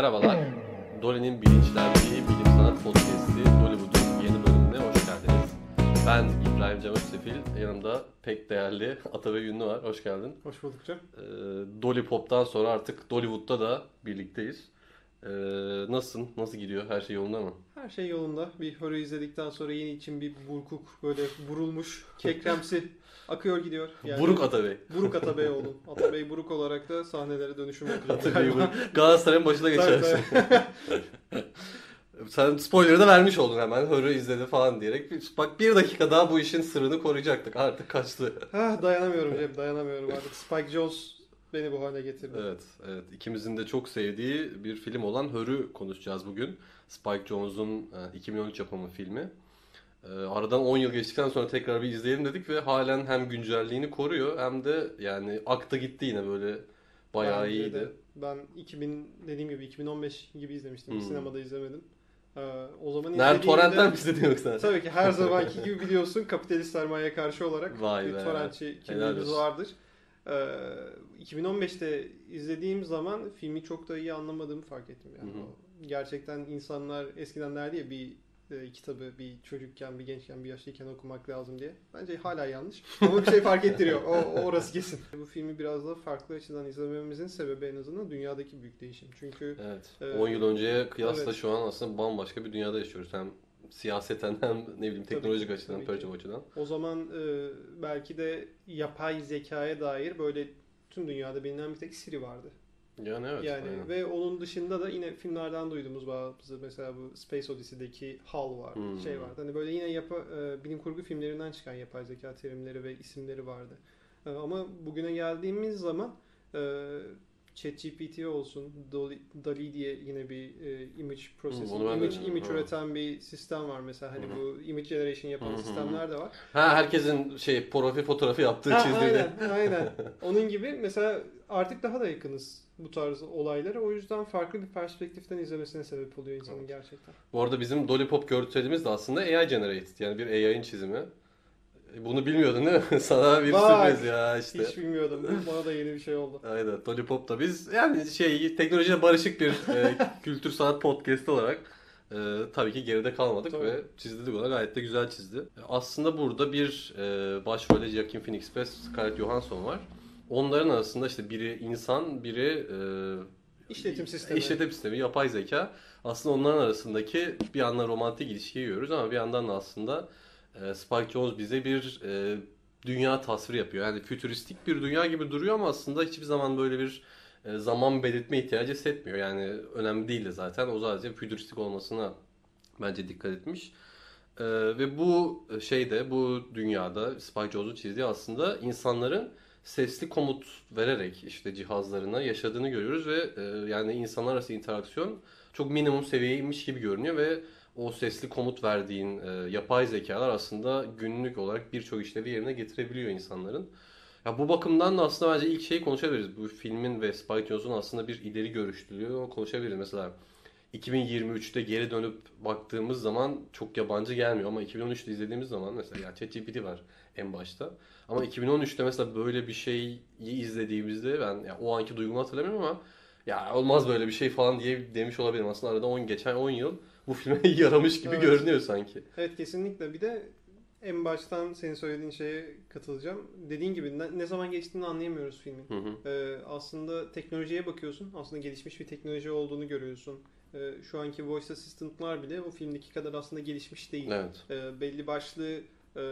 Merhabalar. Dolly'nin bilinçlendiği bilim sanat podcast'i Dollywood'un yeni bölümüne hoş geldiniz. Ben İbrahim Cem Öksefil, yanımda pek değerli Atabey Ünlü var. Hoş geldin. Hoş bulduk Cem. Ee, Dolly Pop'tan sonra artık Dollywood'da da birlikteyiz. Ee, nasılsın? Nasıl gidiyor? Her şey yolunda mı? Her şey yolunda. Bir horror izledikten sonra yeni için bir burkuk böyle vurulmuş kekremsi akıyor gidiyor. Buruk Atabey. Buruk Atabey oğlum. Atabey Buruk olarak da sahnelere dönüşüm yapacak. Atabey Buruk. Galatasaray'ın başına geçersin. Sen spoiler'ı da vermiş oldun hemen. Horror izledi falan diyerek. Bak bir dakika daha bu işin sırrını koruyacaktık. Artık kaçtı. Ah, dayanamıyorum Cem dayanamıyorum artık. Spike Jones beni bu hale getirdi. Evet, evet. İkimizin de çok sevdiği bir film olan Hör'ü konuşacağız bugün. Spike Jonze'un e, 2013 yapımı filmi. E, Aradan 10 yıl geçtikten sonra tekrar bir izleyelim dedik ve halen hem güncelliğini koruyor hem de yani akta gitti yine böyle bayağı Bence iyiydi. de. Ben 2000 dediğim gibi 2015 gibi izlemiştim. Hmm. Sinemada izlemedim. Ee, o zaman Nerede torrentten mi izledin yoksa? Tabii ki her zamanki gibi biliyorsun kapitalist sermayeye karşı olarak Vay bir be. torrentçi Helal kimliğimiz olsun. vardır. Ee, 2015'te izlediğim zaman filmi çok da iyi anlamadığımı fark ettim. Yani. Hı Gerçekten insanlar eskiden derdi ya bir e, kitabı bir çocukken, bir gençken, bir yaşlıyken okumak lazım diye. Bence hala yanlış. Ama bir şey fark ettiriyor. O, o orası kesin. Bu filmi biraz da farklı açıdan izlememizin sebebi en azından dünyadaki büyük değişim. Çünkü Evet. Ee, 10 yıl önceye kıyasla evet. şu an aslında bambaşka bir dünyada yaşıyoruz. Hem siyaseten hem ne bileyim teknolojik açıdan, tabii pek çok açıdan. O zaman e, belki de yapay zekaya dair böyle tüm dünyada bilinen bir tek Siri vardı. Yani evet. yani aynen. ve onun dışında da yine filmlerden duyduğumuz bazı mesela bu Space Odyssey'deki HAL var, Hmm. şey vardı. Hani böyle yine yapı, e, bilim kurgu filmlerinden çıkan yapay zeka terimleri ve isimleri vardı. E, ama bugüne geldiğimiz zaman e, ChatGPT olsun, Dolly, DALL-E diye yine bir e, image processing, onu ben de image, image Ha. üreten bir sistem var mesela. Hani Hı hı. bu image generation yapan Hı hı. sistemler de var. Ha herkesin şey profil fotoğrafı yaptığı Ha, çizdiği aynen, aynen. Onun gibi mesela artık daha da yakınız bu tarz olaylara. O yüzden farklı bir perspektiften izlemesine sebep oluyor insanın gerçekten. Bu arada bizim Lollipop görselimiz de aslında AI generated. Yani bir AI'ın çizimi. E, Bunu bilmiyordun değil mi? Sana bir Vay! sürpriz ya işte. Hiç bilmiyordum. Bana da yeni bir şey oldu. Aynen Lollipop da biz yani şey teknolojiye barışık bir e, kültür sanat podcast olarak e, tabii ki geride kalmadık Tabii. ve çizdi de gayet de güzel çizdi. E, Aslında burada bir e, başrolde Joaquin Phoenix ve Scarlett Johansson var. Onların arasında işte biri insan, biri e, İşletim sistemi. İşletim sistemi, yapay zeka. Aslında onların arasındaki bir yandan romantik ilişkiyi görüyoruz ama bir yandan da aslında e, Spike Jonze bize bir e, dünya tasviri yapıyor. Yani fütüristik bir dünya gibi duruyor ama aslında hiçbir zaman böyle bir e, zaman belirtme ihtiyacı hissetmiyor. Yani önemli değil de zaten o sadece fütüristik olmasına bence dikkat etmiş. E, ve bu şeyde, bu dünyada Spike Jonze'un çizdiği aslında insanların sesli komut vererek işte cihazlarına yaşadığını görüyoruz ve e, yani insanlar arası interaksiyon çok minimum seviyeymiş gibi görünüyor ve o sesli komut verdiğin e, yapay zekalar aslında günlük olarak birçok işlevi yerine getirebiliyor insanların. Ya bu bakımdan da aslında bence ilk şeyi konuşabiliriz. Bu filmin ve Spike Jonze'un aslında bir ileri görüşlülüğü onu konuşabiliriz. Mesela 2023'te geri dönüp baktığımız zaman çok yabancı gelmiyor ama 2013'te izlediğimiz zaman mesela ya ChatGPT var en başta. Ama 2013'te mesela böyle bir şeyi izlediğimizde ben ya o anki duygumu hatırlamıyorum ama ya olmaz böyle bir şey falan diye demiş olabilirim. Aslında arada 10 geçen 10 yıl bu filme yaramış gibi Evet. görünüyor sanki. Evet kesinlikle. Bir de en baştan senin söylediğin şeye katılacağım. Dediğin gibi ne, ne zaman geçtiğini anlayamıyoruz filmin. Hı hı. Ee, aslında teknolojiye bakıyorsun. Aslında gelişmiş bir teknoloji olduğunu görüyorsun. Ee, şu anki voice assistant'lar bile o filmdeki kadar aslında gelişmiş değil. Evet. Ee, belli başlı e,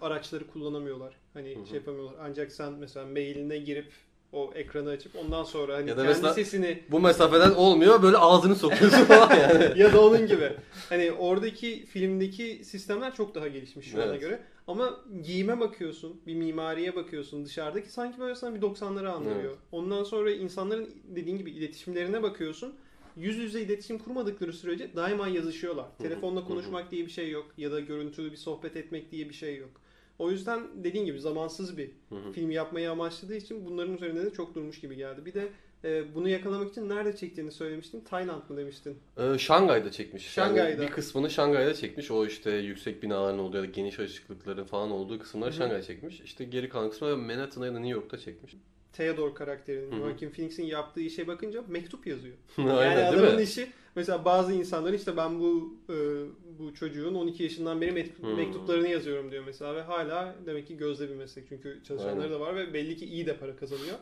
araçları kullanamıyorlar. Hani Hı hı. şey yapamıyorlar. Ancak sen mesela mailine girip o ekranı açıp ondan sonra hani Ya da kendi mesela- sesini Bu mesafeden olmuyor böyle ağzını sokuyorsun falan yani. ya da onun gibi. Hani oradaki filmdeki sistemler çok daha gelişmiş şu ana Evet. göre. Ama giyime bakıyorsun, bir mimariye bakıyorsun dışarıdaki sanki böyle sana bir 90'ları andırıyor. Evet. Ondan sonra insanların dediğin gibi iletişimlerine bakıyorsun. Yüz yüze iletişim kurmadıkları sürece daima yazışıyorlar. Telefonla konuşmak diye bir şey yok ya da görüntülü bir sohbet etmek diye bir şey yok. O yüzden dediğin gibi zamansız bir Hı hı. film yapmayı amaçladığı için bunların üzerinde de çok durmuş gibi geldi. Bir de e, bunu yakalamak için nerede çektiğini söylemiştin. Tayland mı demiştin? Ee, Şangay'da çekmiş. Yani Şangay'da. bir kısmını Şangay'da çekmiş. O işte yüksek binaların olduğu ya da geniş açıklıkların falan olduğu kısımları. Şangay'da çekmiş. İşte geri kalan kısmı Manhattan'da ya da New York'ta çekmiş. Theodore karakterinin. Joaquin Phoenix'in yaptığı işe bakınca mektup yazıyor. Aynen yani değil adamın işi mesela bazı insanların işte ben bu e, bu çocuğun 12 yaşından beri met- Hmm. mektuplarını yazıyorum diyor mesela ve hala demek ki gözde bir meslek çünkü çalışanları Aynen. da var ve belli ki iyi de para kazanıyor.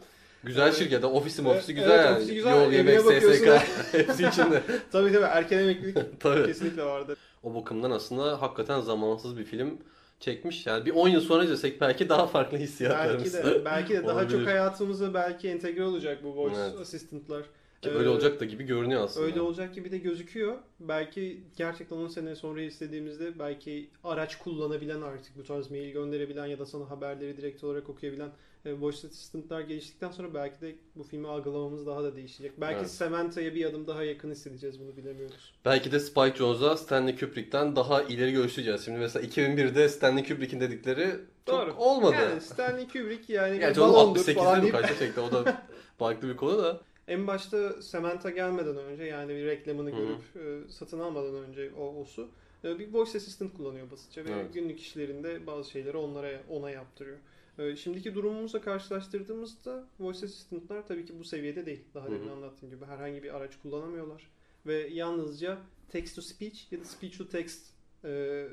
Güzel Evet. şirket. Ofisi ofisi güzel evet, yani. ofisi güzel. Yol, yemek. SSK hepsi içinde. tabii tabii erken emeklilik Tabii. kesinlikle vardı. O bakımdan aslında hakikaten zamansız bir film çekmiş. Yani bir 10 yıl sonra izlesek belki daha farklı Belki hissiyatlarımız. de belki de daha çok hayatımıza belki entegre olacak bu voice Evet. assistant'lar. Ki Ee, öyle olacak da gibi görünüyor aslında. Öyle olacak gibi de gözüküyor. Belki gerçekten 10 sene sonra istediğimizde belki araç kullanabilen artık bu tarz mail gönderebilen ya da sana haberleri direkt olarak okuyabilen e, voice assistant'lar geliştikten sonra belki de bu filmi algılamamız daha da değişecek. Belki Evet. Samanta'ya bir adım daha yakın hissedeceğiz bunu bilemiyoruz. Belki de Spike Jonze'a Stanley Kubrick'ten daha ileri görüşeceğiz. Şimdi mesela 2001'de Stanley Kubrick'in dedikleri çok Doğru. olmadı. Yani Stanley Kubrick yani Gerçi onu balondur 68'de falan mi kaçta çekti o da farklı bir konu da. En başta Samantha gelmeden önce yani bir reklamını görüp e, satın almadan önce o osu e, bir voice assistant kullanıyor basitçe ve Evet. günlük işlerinde bazı şeyleri onlara ona yaptırıyor. E, Şimdiki durumumuzla karşılaştırdığımızda voice assistant'lar tabii ki bu seviyede değil. Daha demin anlattığım gibi herhangi bir araç kullanamıyorlar ve yalnızca text to speech ya da speech to text e,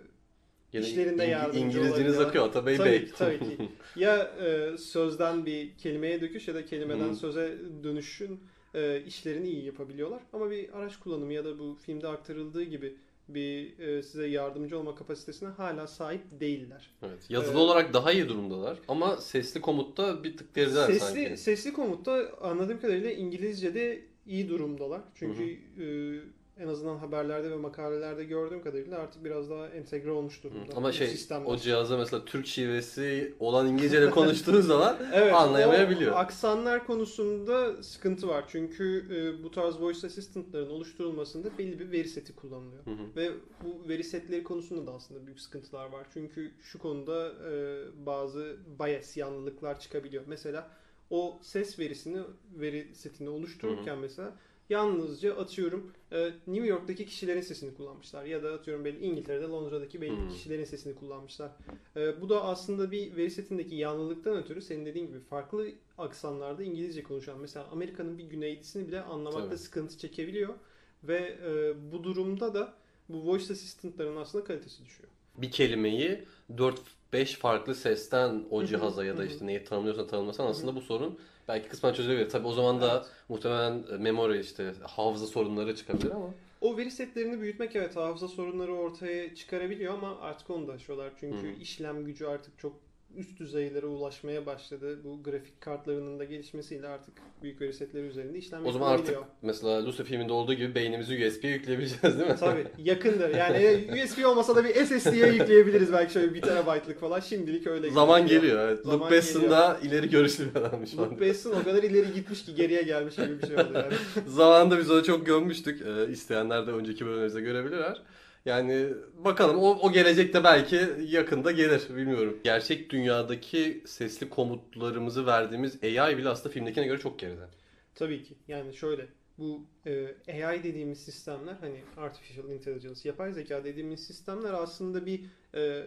Yine İşlerinde İng- yardımcı İngilizceniz akıyor Atabey Tabii Bey. tabii ki. ya e, sözden bir kelimeye döküş ya da kelimeden Hı. söze dönüşün e, işlerini iyi yapabiliyorlar. Ama bir araç kullanımı ya da bu filmde aktarıldığı gibi bir e, size yardımcı olma kapasitesine hala sahip değiller. Evet. Yazılı Ee, olarak daha iyi durumdalar ama sesli komutta bir tık gerideler Sesli, sanki. sesli komutta anladığım kadarıyla İngilizce'de iyi durumdalar. Çünkü e, en azından haberlerde ve makalelerde gördüğüm kadarıyla artık biraz daha entegre olmuş Hı. durumda. Ama şey sistemler. o cihaza mesela Türk şivesi olan İngilizce'de konuştuğu zaman Evet, anlayamayabiliyor. aksanlar konusunda sıkıntı var. Çünkü e, bu tarz voice assistant'ların oluşturulmasında belli bir veri seti kullanılıyor. Hı hı. Ve bu veri setleri konusunda da aslında büyük sıkıntılar var. Çünkü şu konuda e, bazı bias, yanlılıklar çıkabiliyor. Mesela o ses verisini, veri setini oluştururken mesela yalnızca atıyorum e, New York'taki kişilerin sesini kullanmışlar. Ya da atıyorum belli İngiltere'de, Londra'daki belli Hmm. kişilerin sesini kullanmışlar. E, bu da aslında bir veri setindeki yanlılıktan ötürü senin dediğin gibi farklı aksanlarda İngilizce konuşan mesela Amerika'nın bir güneylisini bile anlamakta Tabii. sıkıntı çekebiliyor ve e, bu durumda da bu voice assistant'ların aslında kalitesi düşüyor. bir kelimeyi 4-5 farklı sesten o cihaza ya da işte neyi tanımlıyorsan tanımlasan aslında bu sorun belki kısmen çözülebilir. Tabii o zaman da Evet. muhtemelen e, memory işte hafıza sorunları çıkabilir ama O veri setlerini büyütmek evet hafıza sorunları ortaya çıkarabiliyor ama artık onu da aşıyorlar. Çünkü hı. işlem gücü artık çok üst düzeylere ulaşmaya başladı. Bu grafik kartlarının da gelişmesiyle artık büyük veri setleri üzerinde işlem o zaman artık mesela Lucy filminde olduğu gibi beynimizi USB'ye yükleyebileceğiz değil mi? Tabii yakındır. Yani USB olmasa da bir SSD'ye yükleyebiliriz belki şöyle bir terabaytlık falan. Şimdilik öyle Zaman geliyor. Evet. Zaman Luke Besson da ileri görüşlü bir adammış. Luke. Besson o kadar ileri gitmiş ki geriye gelmiş gibi bir şey oldu yani. Zamanında biz onu çok gömmüştük. Ee, isteyenler de önceki bölümümüzde görebilirler. Yani bakalım o, o gelecekte belki yakında gelir bilmiyorum. Gerçek dünyadaki sesli komutlarımızı verdiğimiz AI bile aslında filmdekine göre çok geride. Tabii ki. Yani şöyle bu e, AI dediğimiz sistemler hani artificial intelligence, yapay zeka dediğimiz sistemler aslında bir e,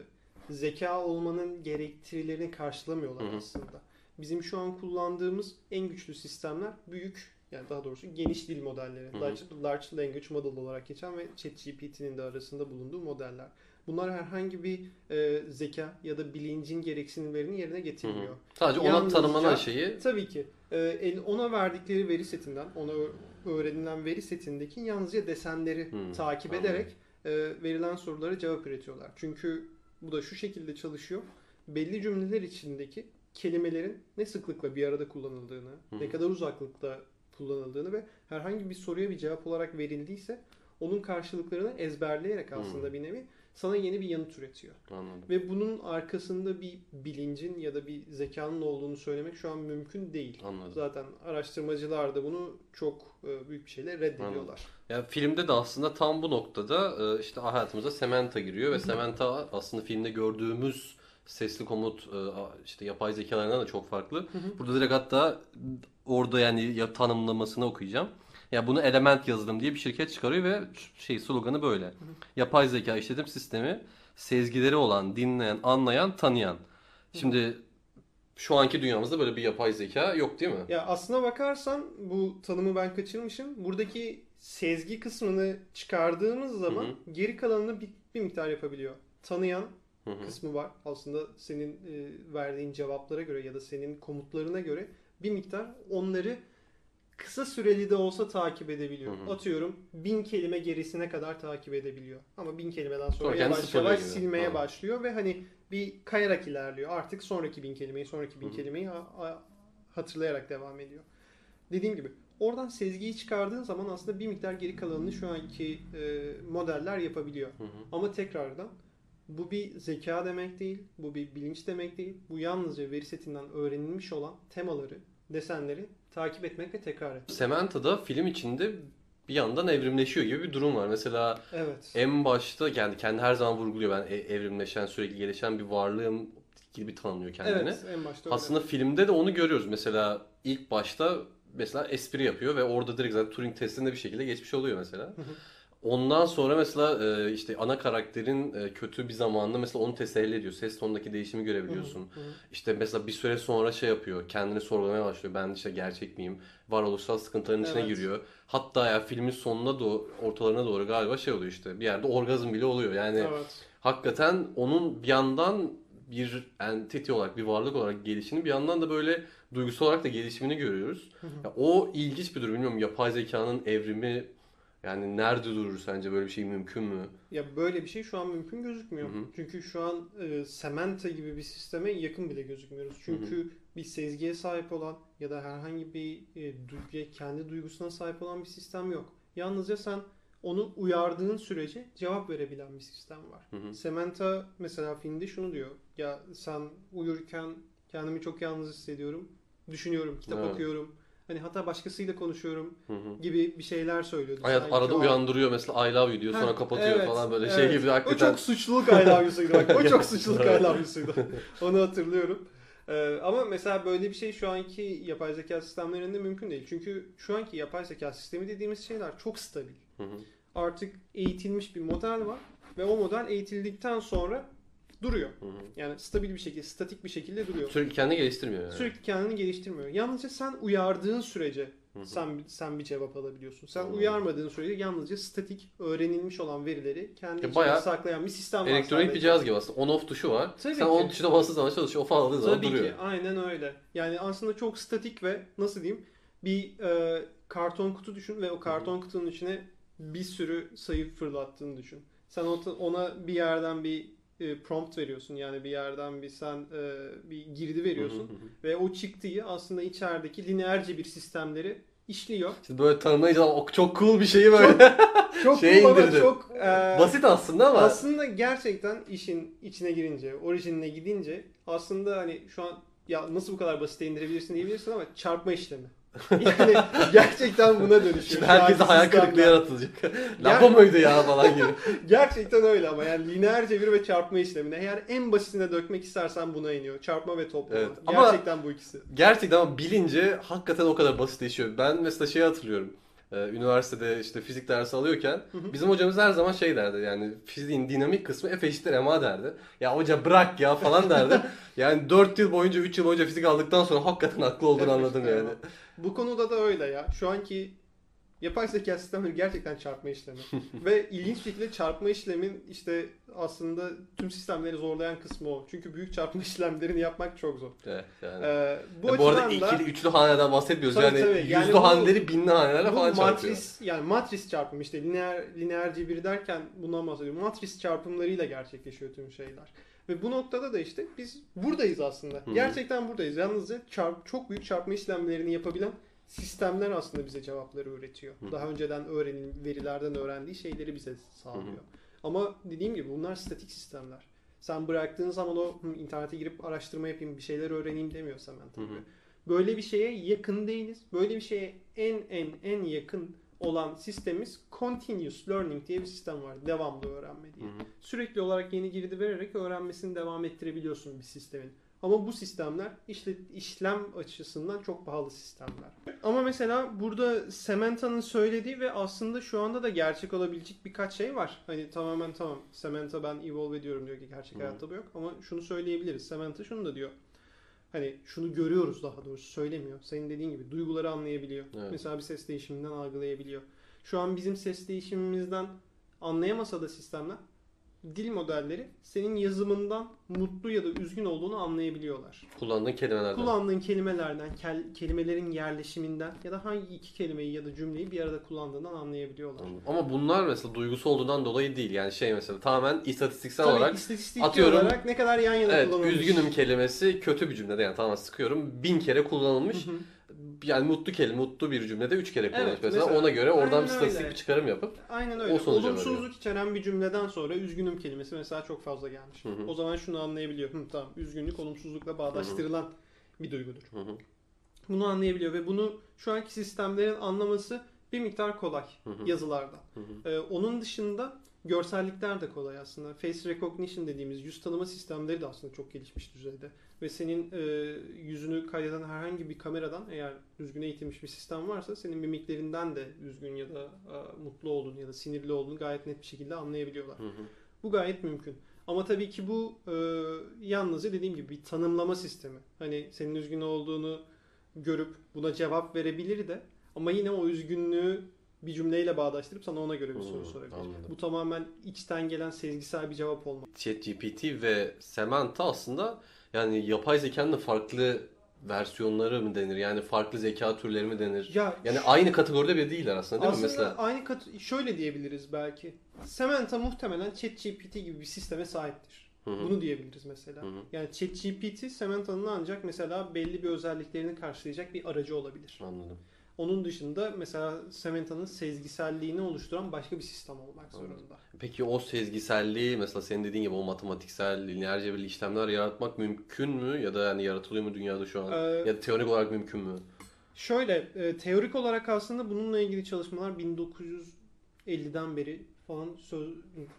zeka olmanın gerektirilerini karşılamıyorlar Hı hı. aslında. Bizim şu an kullandığımız en güçlü sistemler büyük yani daha doğrusu geniş dil modelleri. Hı hı. Large, large Language Model olarak geçen ve ChatGPT'nin de arasında bulunduğu modeller. Bunlar herhangi bir e, zeka ya da bilincin gereksinimlerini yerine getirmiyor. Sadece ona Yalnızca- tanımlanan şeyi Tabii ki. El- ona verdikleri veri setinden, ona öğrenilen veri setindeki yalnızca desenleri Hmm, takip anladım. ederek e, verilen sorulara cevap üretiyorlar. Çünkü bu da şu şekilde çalışıyor. Belli cümleler içindeki kelimelerin ne sıklıkla bir arada kullanıldığını, Hı hı. ne kadar uzaklıkta kullanıldığını ve herhangi bir soruya bir cevap olarak verildiyse onun karşılıklarını ezberleyerek aslında Hı. bir nevi sana yeni bir yanıt üretiyor. anladım. Ve bunun arkasında bir bilincin ya da bir zekanın olduğunu söylemek şu an mümkün değil. Anladım. Zaten araştırmacılar da bunu çok e, büyük bir şeyle reddediyorlar. Ya filmde de aslında tam bu noktada e, işte hayatımıza Samantha giriyor ve. Samantha aslında filmde gördüğümüz sesli komut e, işte yapay zekalarından da çok farklı. Burada direkt hatta orada yani ya tanımlamasını okuyacağım. Ya bunu Element Yazılım diye bir şirket çıkarıyor ve şey sloganı böyle. Yapay zeka işletim sistemi sezgileri olan, dinleyen, anlayan, tanıyan. Şimdi Şu anki dünyamızda böyle bir yapay zeka yok değil mi? Ya aslına bakarsan bu tanımı ben kaçırmışım. Buradaki sezgi kısmını çıkardığımız zaman Hı geri kalanını bir, bir miktar yapabiliyor. Tanıyan Hı hı. kısmı var. Aslında senin e, verdiğin cevaplara göre ya da senin komutlarına göre bir miktar onları kısa süreli de olsa takip edebiliyor. Hı hı. Atıyorum bin kelime gerisine kadar takip edebiliyor. Ama bin kelimeden sonra Sonra yavaş yavaş gibi. silmeye Tamam. başlıyor ve hani bir kayarak ilerliyor. Artık sonraki bin kelimeyi, sonraki bin Hı hı. kelimeyi ha- ha- hatırlayarak devam ediyor. Dediğim gibi oradan sezgiyi çıkardığın zaman aslında bir miktar geri kalanını şu anki e, modeller yapabiliyor. Hı hı. Ama tekrardan bu bir zeka demek değil, bu bir bilinç demek değil. Bu yalnızca veri setinden öğrenilmiş olan temaları, desenleri takip etmek ve tekrar etmek. Samantha film içinde bir yandan evrimleşiyor gibi bir durum var. Mesela Evet. en başta yani kendi her zaman vurguluyor ben e- evrimleşen, sürekli gelişen bir varlığım gibi tanımlıyor kendini. Evet, en başta öyle. Aslında filmde de onu görüyoruz. Mesela ilk başta mesela espri yapıyor ve orada direkt zaten Turing testinde bir şekilde geçmiş oluyor mesela. Ondan sonra mesela e, işte ana karakterin e, kötü bir zamanında mesela onu teselli ediyor. Ses tonundaki değişimi görebiliyorsun. Hı hı. İşte mesela bir süre sonra şey yapıyor. Kendini sorgulamaya başlıyor. Ben işte gerçek miyim? Varoluşsal sıkıntıların içine Evet. giriyor. Hatta ya filmin sonuna doğru, ortalarına doğru galiba şey oluyor işte. Bir yerde orgazm bile oluyor. Yani Evet. hakikaten onun bir yandan bir entity olarak, bir varlık olarak gelişini bir yandan da böyle duygusal olarak da gelişimini görüyoruz. Hı hı. Ya o ilginç bir durum. Bilmiyorum yapay zekanın evrimi yani nerede durur sence böyle bir şey mümkün mü? Ya böyle bir şey şu an mümkün gözükmüyor. Hı hı. Çünkü şu an e, Samantha gibi bir sisteme yakın bile gözükmüyoruz. Çünkü bir sezgiye sahip olan ya da herhangi bir e, duyguya, kendi duygusuna sahip olan bir sistem yok. Yalnızca sen onu uyardığın sürece cevap verebilen bir sistem var. Hı hı. Samantha mesela filmde şunu diyor. Ya sen uyurken kendimi çok yalnız hissediyorum. Düşünüyorum, kitap Evet. okuyorum. Hani hatta başkasıyla konuşuyorum Hı hı. gibi bir şeyler söylüyordu. Hayat Sanki arada o an- uyandırıyor mesela I love you diyor sonra Ha, kapatıyor evet, falan böyle evet. şey gibi O hakikaten. çok suçluluk I love you'suydu bak. O çok suçluluk I love you'suydu. Onu hatırlıyorum. Ee, ama mesela böyle bir şey şu anki yapay zeka sistemlerinde mümkün değil. Çünkü şu anki yapay zeka sistemi dediğimiz şeyler çok stabil. Hı hı. Artık eğitilmiş bir model var ve o model eğitildikten sonra duruyor. Hı hı. Yani stabil bir şekilde, statik bir şekilde duruyor. Sürekli kendini geliştirmiyor yani. Sürekli kendini geliştirmiyor. Yalnızca sen uyardığın sürece Hı hı. sen sen bir cevap alabiliyorsun. Sen Anladım. uyarmadığın sürece yalnızca statik öğrenilmiş olan verileri kendi içinde bayağı saklayan bir sistem var. Elektronik bir cihaz gibi aslında. On off tuşu var. Tabii Sen ki. on tuşuna bastığı zaman çalışıyor. O falan aldığı zaman Tabii duruyor. ki aynen öyle. Yani aslında çok statik ve nasıl diyeyim bir e, karton kutu düşün ve o karton kutunun içine bir sürü sayı fırlattığını düşün. Sen ona bir yerden bir e, prompt veriyorsun yani bir yerden bir sen e, bir girdi veriyorsun Hı hı hı. ve o çıktıyı aslında içerideki lineerce bir sistemleri işliyor. İşte böyle tanımlayınca o çok cool bir şeyi böyle. Çok Şey cool ama indirdi. çok e, Basit aslında ama. Aslında gerçekten işin içine girince, orijinine gidince aslında hani şu an ya nasıl bu kadar basite indirebilirsin diyebilirsin ama çarpma işlemi. Yani gerçekten buna dönüşüyor. Şimdi herkese hayal kırıklığı yaratılacak. Lamba mıydı ya falan gibi. Gerçekten öyle ama yani lineer çevir ve çarpma işlemine eğer en basitine dökmek istersen buna iniyor. Çarpma ve toplama. Evet, ama- Gerçekten bu ikisi. Gerçekten ama bilince hakikaten o kadar basitleşiyor. Ben mesela şeyi hatırlıyorum. Ee, üniversitede işte fizik dersi alıyorken bizim hocamız her zaman şey derdi yani fiziğin dinamik kısmı F eşittir ma derdi. Ya hoca bırak ya falan derdi. yani 4 yıl boyunca 3 yıl boyunca fizik aldıktan sonra hakikaten haklı olduğunu F anladım yani. Bu konuda da öyle ya. Şu anki yapay zeka sistemleri gerçekten çarpma işlemi. Ve ilginç bir şekilde çarpma işlemin işte aslında tüm sistemleri zorlayan kısmı o. Çünkü büyük çarpma işlemlerini yapmak çok zor. Evet, yani. Ee, bu Ya bu arada da ikili, üçlü haneden bahsetmiyoruz. Tabii, yani tabii. yüzlü Yani bu- haneleri binli hanelerle falan çarpıyor. matris yani matris çarpımı işte lineer lineer cebir derken bundan bahsediyorum. Matris çarpımlarıyla gerçekleşiyor tüm şeyler. Ve bu noktada da işte biz buradayız aslında. Hı. Gerçekten buradayız. Yalnızca çarp, çok büyük çarpma işlemlerini yapabilen sistemler aslında bize cevapları üretiyor. Hı. Daha önceden öğrenin verilerden öğrendiği şeyleri bize sağlıyor. Hı Ama dediğim gibi bunlar statik sistemler. Sen bıraktığın zaman o "Hı, internete girip araştırma yapayım, bir şeyler öğreneyim demiyorsan ben Hı tabii. hı. Böyle bir şeye yakın değiliz. Böyle bir şeye en en en yakın olan sistemimiz continuous learning diye bir sistem var. Devamlı öğrenme Hı diye. hı. Sürekli olarak yeni girdi vererek öğrenmesini devam ettirebiliyorsun bir sistemin. Ama bu sistemler işle, işlem açısından çok pahalı sistemler. Ama mesela burada Samantha'nın söylediği ve aslında şu anda da gerçek olabilecek birkaç şey var. Hani tamamen tamam Samantha ben evolve ediyorum diyor ki gerçek Hı. hayatta bu yok. Ama şunu söyleyebiliriz. Samantha şunu da diyor. Hani şunu görüyoruz daha doğrusu söylemiyor. Senin dediğin gibi duyguları anlayabiliyor. Evet. Mesela bir ses değişiminden algılayabiliyor. Şu an bizim ses değişimimizden anlayamasa da sistemler dil modelleri senin yazımından mutlu ya da üzgün olduğunu anlayabiliyorlar. Kullandığın kelimelerden. Kullandığın kelimelerden, kel- kelimelerin yerleşiminden ya da hangi iki kelimeyi ya da cümleyi bir arada kullandığından anlayabiliyorlar. Ama bunlar mesela duygusu olduğundan dolayı değil. Yani şey mesela tamamen istatistiksel Tabii olarak istatistik atıyorum- olarak ne kadar yan yana evet kullanılmış. üzgünüm kelimesi kötü bir cümlede yani tamamen sıkıyorum. Bin kere kullanılmış. Hı hı. Yani mutlu kelime, mutlu bir cümlede üç kere kullanılmış Evet, mesela. mesela. Ona göre oradan bir statistik bir çıkarım yapıp Aynen öyle. O sonuca Olumsuzluk içeren bir cümleden sonra üzgünüm kelimesi mesela çok fazla gelmiş. Hı hı. O zaman şunu anlayabiliyor. Hı, tamam üzgünlük olumsuzlukla bağdaştırılan bir duygudur. Hı hı. Bunu anlayabiliyor ve bunu şu anki sistemlerin anlaması bir miktar kolay Hı hı. yazılarda. Hı hı. Ee, onun dışında görsellikler de kolay aslında. Face recognition dediğimiz yüz tanıma sistemleri de aslında çok gelişmiş düzeyde. Ve senin e, yüzünü kaydeden herhangi bir kameradan eğer düzgün eğitilmiş bir sistem varsa senin mimiklerinden de üzgün ya da e, mutlu olduğunu ya da sinirli olduğunu gayet net bir şekilde anlayabiliyorlar. Hı hı. Bu gayet mümkün. Ama tabii ki bu e, yalnızca dediğim gibi bir tanımlama sistemi. Hani senin üzgün olduğunu görüp buna cevap verebilir de ama yine o üzgünlüğü bir cümleyle bağdaştırıp sana ona göre bir soru Hmm, sorabilir. anladım. Bu tamamen içten gelen sezgisel bir cevap olmaz. ChatGPT ve Samantha aslında yani yapay zekanın farklı versiyonları mı denir? Yani farklı zeka türleri mi denir? Ya Yani aynı kategoride bir değiller aslında değil aslında mi mesela? aynı kat şöyle diyebiliriz belki. Samantha muhtemelen ChatGPT gibi bir sisteme sahiptir. Hı hı. Bunu diyebiliriz mesela. Hı hı. Yani ChatGPT Samantha'nın ancak mesela belli bir özelliklerini karşılayacak bir aracı olabilir. Anladım. Onun dışında mesela Samantha'nın sezgiselliğini oluşturan başka bir sistem olmak zorunda. Peki o sezgiselliği mesela senin dediğin gibi o matematiksel, lineer cebirli işlemler yaratmak mümkün mü? Ya da yani yaratılıyor mu dünyada şu an? Ee, Ya da teorik olarak mümkün mü? Şöyle e, teorik olarak aslında bununla ilgili çalışmalar 1950'den beri falan söz,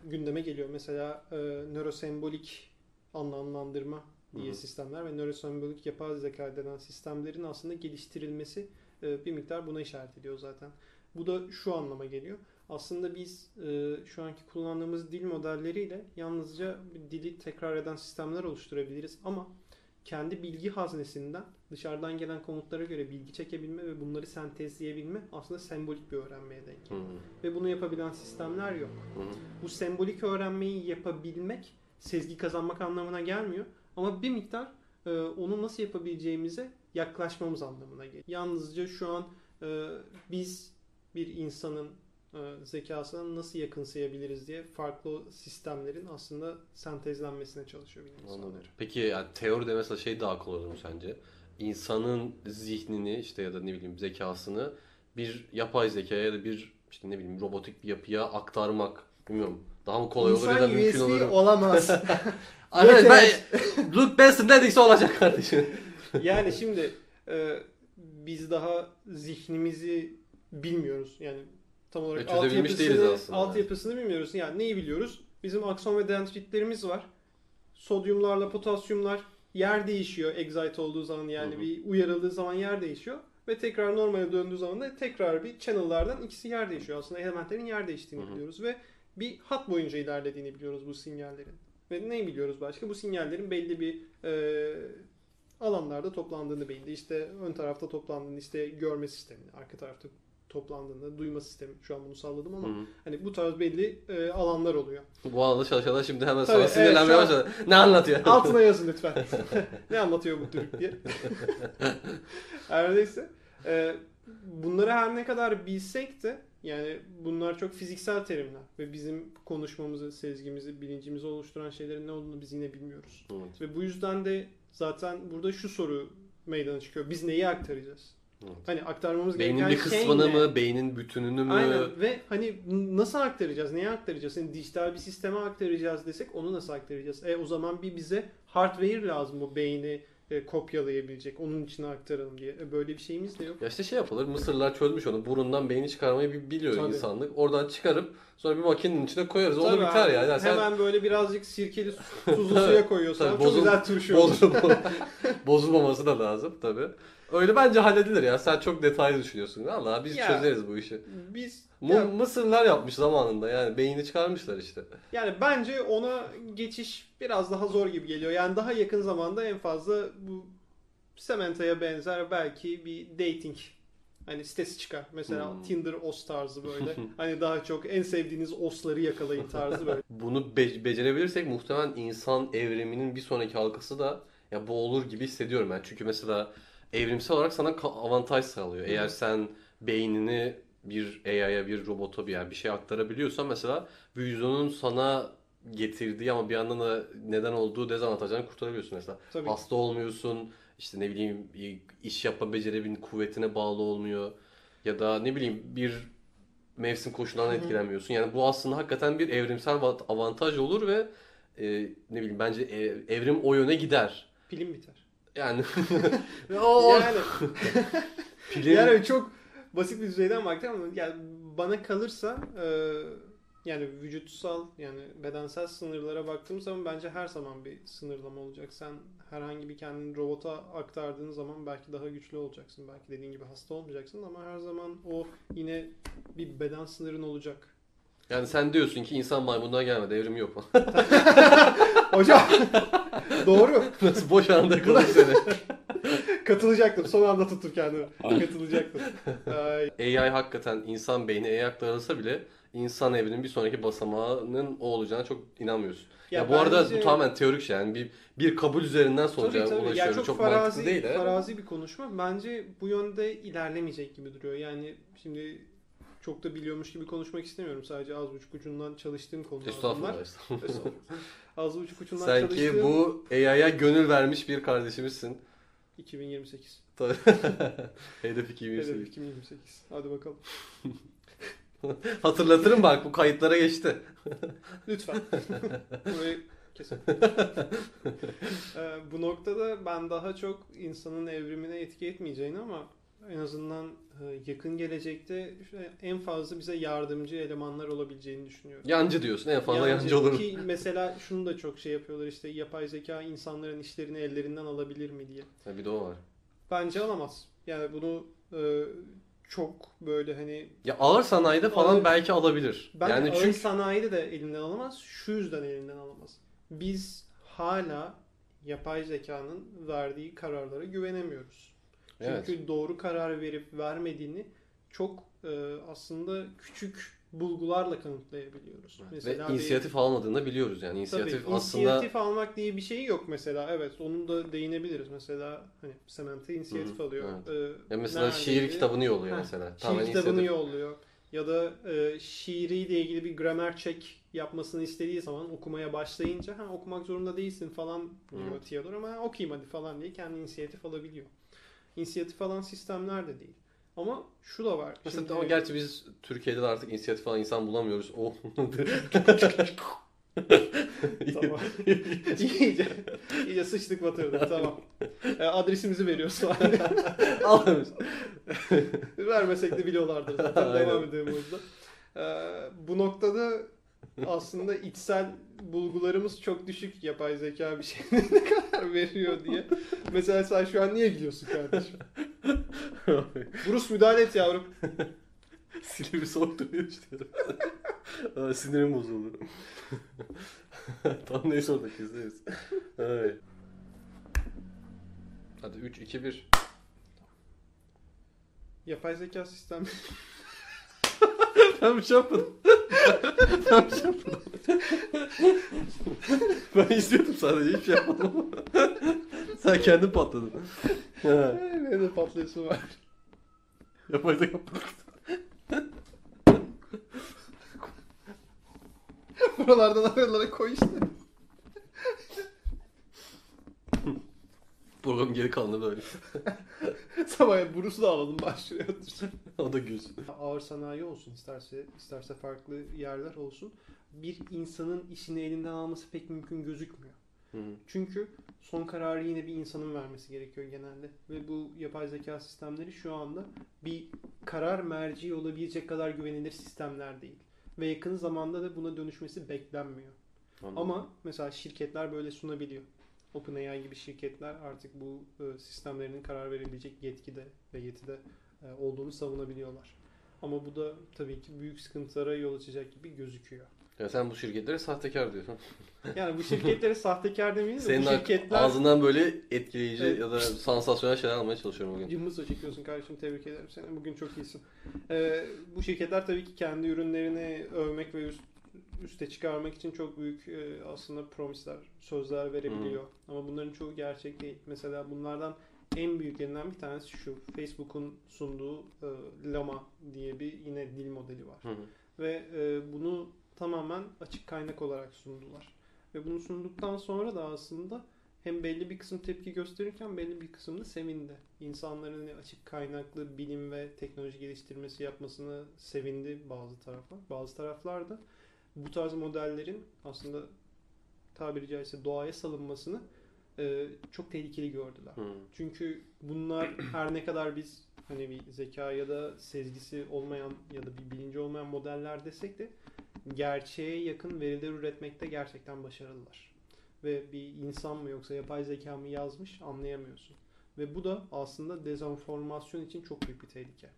gündeme geliyor. Mesela e, nörosembolik anlamlandırma diye Hı hı. sistemler ve nörosembolik yapay zeka denen sistemlerin aslında geliştirilmesi e, bir miktar buna işaret ediyor zaten. Bu da şu anlama geliyor. Aslında biz e, şu anki kullandığımız dil modelleriyle yalnızca bir dili tekrar eden sistemler oluşturabiliriz ama kendi bilgi haznesinden dışarıdan gelen komutlara göre bilgi çekebilme ve bunları sentezleyebilme aslında sembolik bir öğrenmeye denk Hı. Ve bunu yapabilen sistemler yok. Hı hı. Bu sembolik öğrenmeyi yapabilmek sezgi kazanmak anlamına gelmiyor. Ama bir miktar e, onu nasıl yapabileceğimize yaklaşmamız anlamına geliyor. Yalnızca şu an e, biz bir insanın e, zekasına nasıl yakınsayabiliriz diye farklı sistemlerin aslında sentezlenmesine çalışıyor bilim insanları. Peki yani teoride mesela şey daha kolay olur mu sence? İnsanın zihnini işte ya da ne bileyim zekasını bir yapay zekaya ya da bir işte ne bileyim robotik bir yapıya aktarmak bilmiyorum. Daha mı kolay olur ya da mümkün USB olur mu? olamaz. Evet, ben. Luke Benson dediyse olacak kardeşim. yani şimdi e, biz daha zihnimizi bilmiyoruz. Yani tam olarak değiliz altyapısını, altyapısını bilmiyoruz. Yani neyi biliyoruz? Bizim akson ve dendritlerimiz var. Sodyumlarla potasyumlar yer değişiyor excite olduğu zaman yani Hı hı. bir uyarıldığı zaman yer değişiyor. Ve tekrar normale döndüğü zaman da tekrar bir channel'lardan ikisi yer değişiyor. Aslında elementlerin yer değiştiğini Hı hı. biliyoruz ve bir hat boyunca ilerlediğini biliyoruz bu sinyallerin. Ve neyi biliyoruz başka? Bu sinyallerin belli bir e, alanlarda toplandığını beyinde. İşte ön tarafta toplandığını, işte görme sistemini, arka tarafta toplandığında duyma sistemi. Şu an bunu salladım ama Hı hı. hani bu tarz belli e, alanlar oluyor. Bu alanda çalışanlar şimdi hemen Tabii, sana evet, sinirlenmeye başladı. Ne anlatıyor? Altına yazın lütfen. ne anlatıyor bu Türk diye. her neyse. e, bunları her ne kadar bilsek de yani bunlar çok fiziksel terimler ve bizim konuşmamızı, sezgimizi, bilincimizi oluşturan şeylerin ne olduğunu biz yine bilmiyoruz. Evet, Ve bu yüzden de zaten burada şu soru meydana çıkıyor. Biz neyi aktaracağız? evet. Hani aktarmamız Beynin gereken bir şey kısmını ne? mı, beynin bütününü mü? Aynen ve hani nasıl aktaracağız? Neye aktaracağız? Yani dijital bir sisteme aktaracağız desek onu nasıl aktaracağız? E o zaman bir bize hardware lazım bu beyni e, kopyalayabilecek. Onun içine aktaralım diye. E, böyle bir şeyimiz de yok. Ya işte şey yapılır. Mısırlılar çözmüş onu. Burundan beyni çıkarmayı bi- biliyor Tabii. insanlık. Oradan çıkarıp sonra bir makinenin içine koyarız. Olur Tabii biter abi, ya. Yani sen Hemen böyle birazcık sirkeli tuzlu suya koyuyorsan tabii, çok bozul- güzel turşu olur. bozul bozulmaması da lazım tabii. Öyle bence halledilir ya. Sen çok detaylı düşünüyorsun. Valla biz Ya. çözeriz bu işi. Biz Mu- ya, Mısırlılar yapmış zamanında yani beyni çıkarmışlar işte. yani bence ona geçiş biraz daha zor gibi geliyor. Yani daha yakın zamanda en fazla bu Samantha'ya benzer belki bir dating hani sitesi çıkar. Mesela Hmm. Tinder os tarzı böyle. hani daha çok en sevdiğiniz osları yakalayın tarzı böyle. Bunu be- becerebilirsek muhtemelen insan evriminin bir sonraki halkası da ya bu olur gibi hissediyorum ben. Çünkü mesela evrimsel olarak sana avantaj sağlıyor. Eğer sen beynini bir AI'ya, bir robota bir yani bir şey aktarabiliyorsan mesela vücudunun sana getirdiği ama bir yandan da neden olduğu dezavantajlarını kurtarabiliyorsun mesela. Tabii. Hasta olmuyorsun. işte ne bileyim iş yapma becerebilin kuvvetine bağlı olmuyor. Ya da ne bileyim bir mevsim koşullarından etkilenmiyorsun. Yani bu aslında hakikaten bir evrimsel va- avantaj olur ve e, ne bileyim bence e- evrim o yöne gider. Pilim biter. Yani o Yani pilin Yani çok basit bir düzeyden baktım ama yani bana kalırsa e, yani vücutsal yani bedensel sınırlara baktığım zaman bence her zaman bir sınırlama olacak. Sen herhangi bir kendini robota aktardığın zaman belki daha güçlü olacaksın. Belki dediğin gibi hasta olmayacaksın ama her zaman o yine bir beden sınırın olacak. Yani sen diyorsun ki insan maymundan gelmedi, evrim yok. Hocam doğru. Nasıl boş anda kalır seni. Katılacaktım. Son anda tutur kendimi. Katılacaktım. Ay, AI hakikaten insan beyni AI aktarılsa bile insan evrinin bir sonraki basamağının o olacağına çok inanmıyorsun. Ya, bu arada bu tamamen teorik şey yani bir bir kabul üzerinden sonuca Tabii tabii. Yani ulaşıyoruz. çok, çok farazi, mantıklı değil de. farazi bir konuşma. Bence bu yönde ilerlemeyecek gibi duruyor. Yani şimdi çok da biliyormuş gibi konuşmak istemiyorum. Sadece az buçuk ucundan çalıştığım konular bunlar. Estağfurullah. estağfurullah. Estağfurullah. az buçuk ucundan Sanki çalıştığım bu AI'ya gönül vermiş bir kardeşimizsin. 2028. Tabii. Hedef 2028. Hedef 2028. Hadi bakalım. Hatırlatırım bak bu kayıtlara geçti. Lütfen. Burayı kesin. Ee, bu noktada ben daha çok insanın evrimine etki etmeyeceğini ama en azından e, yakın gelecekte en fazla bize yardımcı elemanlar olabileceğini düşünüyorum. Yancı diyorsun en fazla Yani yancı olurum. Ki mesela şunu da çok şey yapıyorlar işte yapay zeka insanların işlerini ellerinden alabilir mi diye. Ha, bir de o var. Bence alamaz. Yani bunu e, çok böyle hani Ya ağır sanayide falan Ağır- belki alabilir. bence yani ağır çünkü sanayide de elinden alamaz. Şu yüzden elinden alamaz. Biz hala yapay zekanın verdiği kararlara güvenemiyoruz. Evet. Çünkü doğru karar verip vermediğini çok e, aslında küçük bulgularla kanıtlayabiliyoruz. ve bir- inisiyatif almadığını da biliyoruz yani. İnisiyatif Tabii, aslında inisiyatif almak diye bir şey yok mesela. Evet, onu da değinebiliriz. Mesela hani Samantha inisiyatif Hı hı, alıyor. Ya Ee, mesela neredeydi? şiir kitabını yolluyor Heh, mesela. Şiir Tamamen kitabını inisiyatif. yolluyor. Ya da e, şiiriyle ilgili bir gramer check yapmasını istediği zaman okumaya başlayınca ha okumak zorunda değilsin falan diyor. Theodor ama "Ha, okuyayım hadi falan diye kendi inisiyatif alabiliyor. İnisiyatif alan sistemler de değil. Ama şu da var. Mesela Şimdi- ama gerçi biz Türkiye'de de artık inisiyatif alan insan bulamıyoruz. O Tamam. iyice, iyice sıçtık batırdık tamam. E, adresimizi veriyoruz falan. Vermesek de biliyorlardır zaten. Devam edelim o yüzden. Ee, bu noktada aslında içsel bulgularımız çok düşük yapay zeka bir şey ne kadar veriyor diye. Mesela sen şu an niye gülüyorsun kardeşim? Bruce müdahale et yavrum. Silivri soğuk duruyor işte. Aa, Sinirim bozuldu. Tam neyse orada keseriz. Ay. Hadi 3, 2, 1. Yapay zeka sistem Ben bir şey yapmadım. Ben yapmadım. izliyordum sadece hiçbir şey yapmadım. Sen kendin patladın. Ha, ne de patlayısı var. Yapay zeka patladı. Buralardan aralara koy işte. Program geri kalanı böyle. Sabah Bruce'u da alalım başlıyor. o da gülsün. ağır sanayi olsun isterse isterse farklı yerler olsun bir insanın işini elinden alması pek mümkün gözükmüyor. Hı hı. Çünkü son kararı yine bir insanın vermesi gerekiyor genelde ve bu yapay zeka sistemleri şu anda bir karar merci olabilecek kadar güvenilir sistemler değil ve yakın zamanda da buna dönüşmesi beklenmiyor. Anladım. Ama mesela şirketler böyle sunabiliyor. OpenAI gibi şirketler artık bu e, sistemlerinin karar verebilecek yetkide ve yetide e, olduğunu savunabiliyorlar. Ama bu da tabii ki büyük sıkıntılara yol açacak gibi gözüküyor. Ya sen bu şirketlere sahtekar diyorsun. Yani bu şirketlere sahtekar demeyiz de Senin bu şirketler... ağzından böyle etkileyici Evet. ya da sansasyonel şeyler almaya çalışıyorum bugün. Cımbızla çekiyorsun kardeşim tebrik ederim seni. Bugün çok iyisin. Ee, bu şirketler tabii ki kendi ürünlerini övmek ve üst, üste çıkarmak için çok büyük e, aslında promisler, sözler verebiliyor. Ama bunların çoğu gerçek değil. Mesela bunlardan en büyüklerinden bir tanesi şu. Facebook'un sunduğu e, Llama diye bir yine dil modeli var. Hı. Ve e, bunu tamamen açık kaynak olarak sundular. Ve bunu sunduktan sonra da aslında hem belli bir kısım tepki gösterirken belli bir kısım da sevindi. İnsanların hani açık kaynaklı bilim ve teknoloji geliştirmesi yapmasını sevindi bazı taraflar. Bazı taraflar da bu tarz modellerin aslında tabiri caizse doğaya salınmasını e, çok tehlikeli gördüler. Hı. Çünkü bunlar her ne kadar biz hani bir zeka ya da sezgisi olmayan ya da bir bilinci olmayan modeller desek de gerçeğe yakın veriler üretmekte gerçekten başarılılar. Ve bir insan mı yoksa yapay zeka mı yazmış anlayamıyorsun. Ve bu da aslında dezenformasyon için çok büyük bir tehlike.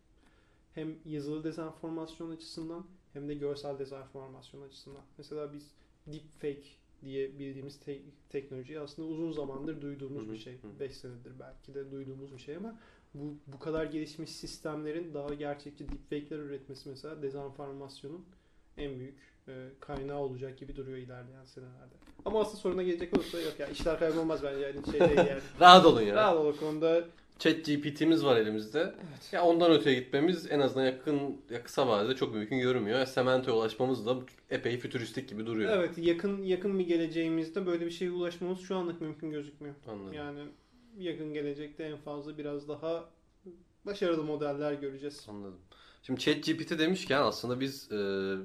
Hem yazılı dezenformasyon açısından hem de görsel dezenformasyon açısından. Mesela biz deepfake diye bildiğimiz te- teknolojiyi aslında uzun zamandır duyduğumuz Hı hı, bir şey. hı. 5 senedir belki de duyduğumuz bir şey ama bu bu kadar gelişmiş sistemlerin daha gerçekçi deepfake'ler üretmesi mesela dezenformasyonun en büyük e, kaynağı olacak gibi duruyor ilerleyen senelerde. Ama asıl soruna gelecek olursa yok ya işler kaybolmaz bence yani şey değil yani. Rahat olun ya. Rahat ol o konuda. Chat GPT'miz var elimizde. Ya ondan öteye gitmemiz en azından yakın ya kısa vadede çok mümkün görünmüyor. Ya Semento'ya ulaşmamız da epey fütüristik gibi duruyor. Evet yakın yakın bir geleceğimizde böyle bir şeye ulaşmamız şu anlık mümkün gözükmüyor. Anladım. Yani yakın gelecekte en fazla biraz daha başarılı modeller göreceğiz. Anladım. Şimdi ChatGPT demişken aslında biz e,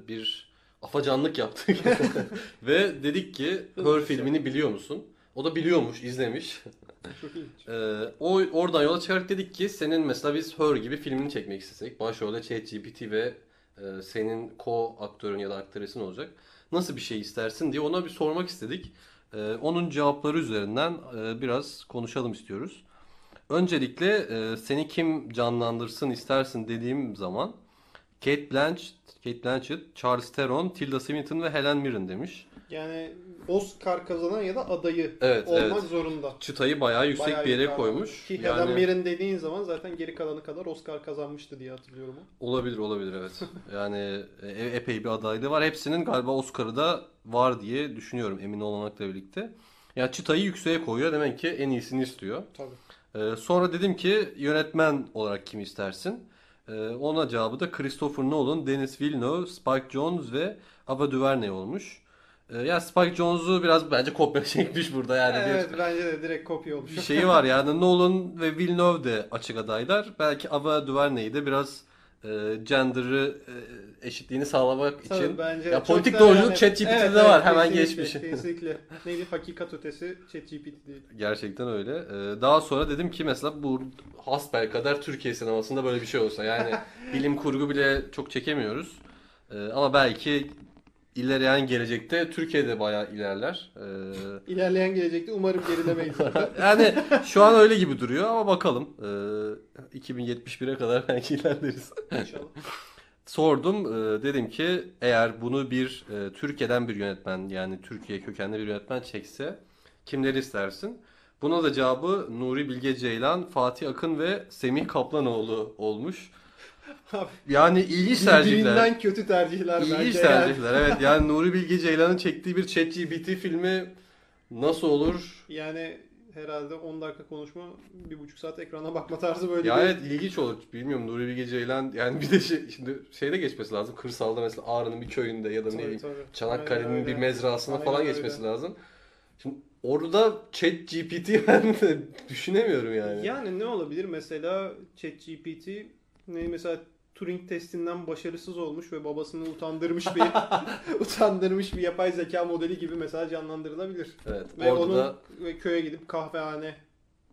bir afacanlık yaptık. Ve dedik ki Her bir şey. filmini biliyor musun? O da biliyormuş, izlemiş. Çok ilginç. E, o oradan yola çıkarak dedik ki senin mesela biz Her gibi filmini çekmek istesek. Başrolde ChatGPT ve e, senin co-aktörün ya da aktrisın olacak. Nasıl bir şey istersin diye ona bir sormak istedik. E, onun cevapları üzerinden e, biraz konuşalım istiyoruz. Öncelikle e, seni kim canlandırsın istersin dediğim zaman Kate Blanchett, Kate Blanchett, Charles Theron, Tilda Swinton ve Helen Mirren demiş. Yani Oscar kazanan ya da adayı Evet, olmak evet. zorunda. Çıtayı bayağı yüksek Bayağı bir yere koymuş. Ki Yani- Helen Mirren dediğin zaman zaten geri kalanı kadar Oscar kazanmıştı diye hatırlıyorum. Olabilir olabilir evet. Yani e, epey bir adaylığı var. Hepsinin galiba Oscar'ı da var diye düşünüyorum emin olmamakla birlikte. Yani çıtayı yükseğe koyuyor. Demek ki en iyisini istiyor. Tabii. Ee, sonra dedim ki yönetmen olarak kim istersin? Ee, ona cevabı da Christopher Nolan, Denis Villeneuve, Spike Jonze ve Ava DuVernay olmuş. Ee, ya Spike Jonze'u biraz bence kopya çekmiş burada yani bir- evet bence de direkt kopya olmuş. bir şeyi var yani Nolan ve Villeneuve de açık adaylar. Belki Ava DuVernay'i de biraz e, gender'ı e, eşitliğini sağlamak Tabii için bence Ya politik da doğruculuk ChatGPT'de var, hemen kesinlikle, geçmiş. Kesinlikle. Neydi? Hakikat ötesi ChatGPT değil. gerçekten öyle. Ee, daha sonra dedim ki mesela bu hasbelkader Türkiye sinemasında böyle bir şey olsa yani bilim kurgu bile çok çekemiyoruz. Ee, ama belki ilerleyen gelecekte Türkiye'de bayağı ilerler. Ee, İlerleyen gelecekte umarım gerilemeyiz. yani şu an öyle gibi duruyor ama bakalım. Ee, 2071'e kadar belki ilerleriz. İnşallah. Sordum e, dedim ki eğer bunu bir e, Türkiye'den bir yönetmen yani Türkiye kökenli bir yönetmen çekse kimleri istersin? Buna da cevabı Nuri Bilge Ceylan, Fatih Akın ve Semih Kaplanoğlu olmuş. Abi, Yani ilginç tercihler. Kötü tercihler İlginç bence. tercihler evet. Yani Nuri Bilge Ceylan'ın çektiği bir ChatGPT filmi nasıl olur? Yani, yani herhalde 10 dakika konuşma, bir buçuk saat ekrana bakma tarzı böyle Ya bir... evet ilginç olur. Bilmiyorum Nuri Bilge Ceylan yani bir de şey, şimdi şeyde geçmesi lazım. Kırsalda mesela Ağrı'nın bir köyünde ya da ne Tabii, bileyim tabii. Çanakkale'nin bir mezrasına Aynen falan öyle. geçmesi lazım. Şimdi orada chat GPT ben de düşünemiyorum yani. Yani ne olabilir? Mesela ChatGPT ne mesela Turing testinden başarısız olmuş ve babasını utandırmış bir utandırmış bir yapay zeka modeli gibi mesela canlandırılabilir. Evet. Ve orada onun da ve köye gidip kahvehane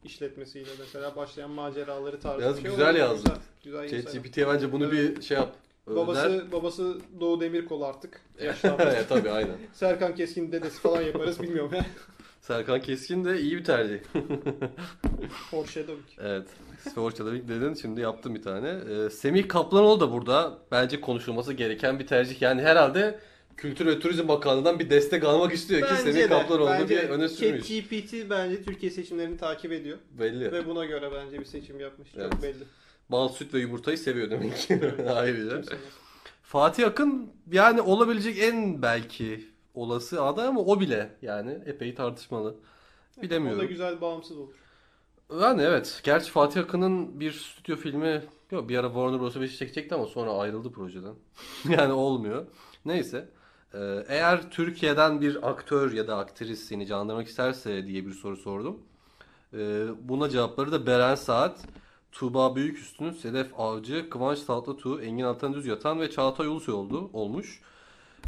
işletmesiyle mesela başlayan maceraları tarzı bir şey güzel yazdın. Güzel, güzel chat insan. GPT'ye bence bunu bir şey yap. Babası babası Doğu Demirkol artık. Yaşlanmış. evet tabii aynen. Serkan Keskin dedesi falan yaparız bilmiyorum. Serkan Keskin de iyi bir tercih. Foreshadowing. Evet. Sforçalavik dedin. Şimdi yaptım bir tane. Ee, Semih Kaplanoğlu da burada bence konuşulması gereken bir tercih. Yani herhalde Kültür ve Turizm Bakanlığı'ndan bir destek almak istiyor ki Semih Kaplanoğlu bir öne sürmüş. ChatGPT bence Türkiye seçimlerini takip ediyor. Belli. Ve buna göre bence bir seçim yapmış. Evet. Çok belli. Bal, süt ve yumurtayı seviyor demek ki. Ayrıca. Kimse. Fatih Akın yani olabilecek en belki olası aday ama o bile yani epey tartışmalı. O da Bilemiyorum. güzel bağımsız olur. Yani evet. Gerçi Fatih Akın'ın bir stüdyo filmi yok bir ara Warner Bros. bir şey çekecekti ama sonra ayrıldı projeden. yani olmuyor. Neyse. Ee, eğer Türkiye'den bir aktör ya da aktris seni canlandırmak isterse diye bir soru sordum. Ee, buna cevapları da Beren Saat, Tuğba Büyüküstün, Sedef Avcı, Kıvanç Tatlıtuğ, Engin Altan Düz Yatan ve Çağatay Ulusoy oldu, olmuş.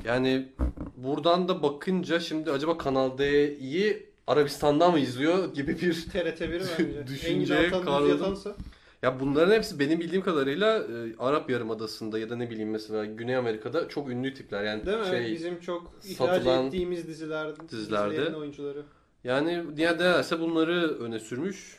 Yani buradan da bakınca şimdi acaba Kanal D'yi Arabistan'dan mı izliyor gibi bir TRT1 bence. Düşünceye Yatansa. ya bunların hepsi benim bildiğim kadarıyla e, Arap Yarımadası'nda ya da ne bileyim mesela Güney Amerika'da çok ünlü tipler. Yani Değil mi? şey Bizim çok ihraç ettiğimiz diziler, dizilerde. oyuncuları. yani diğer değerse bunları öne sürmüş.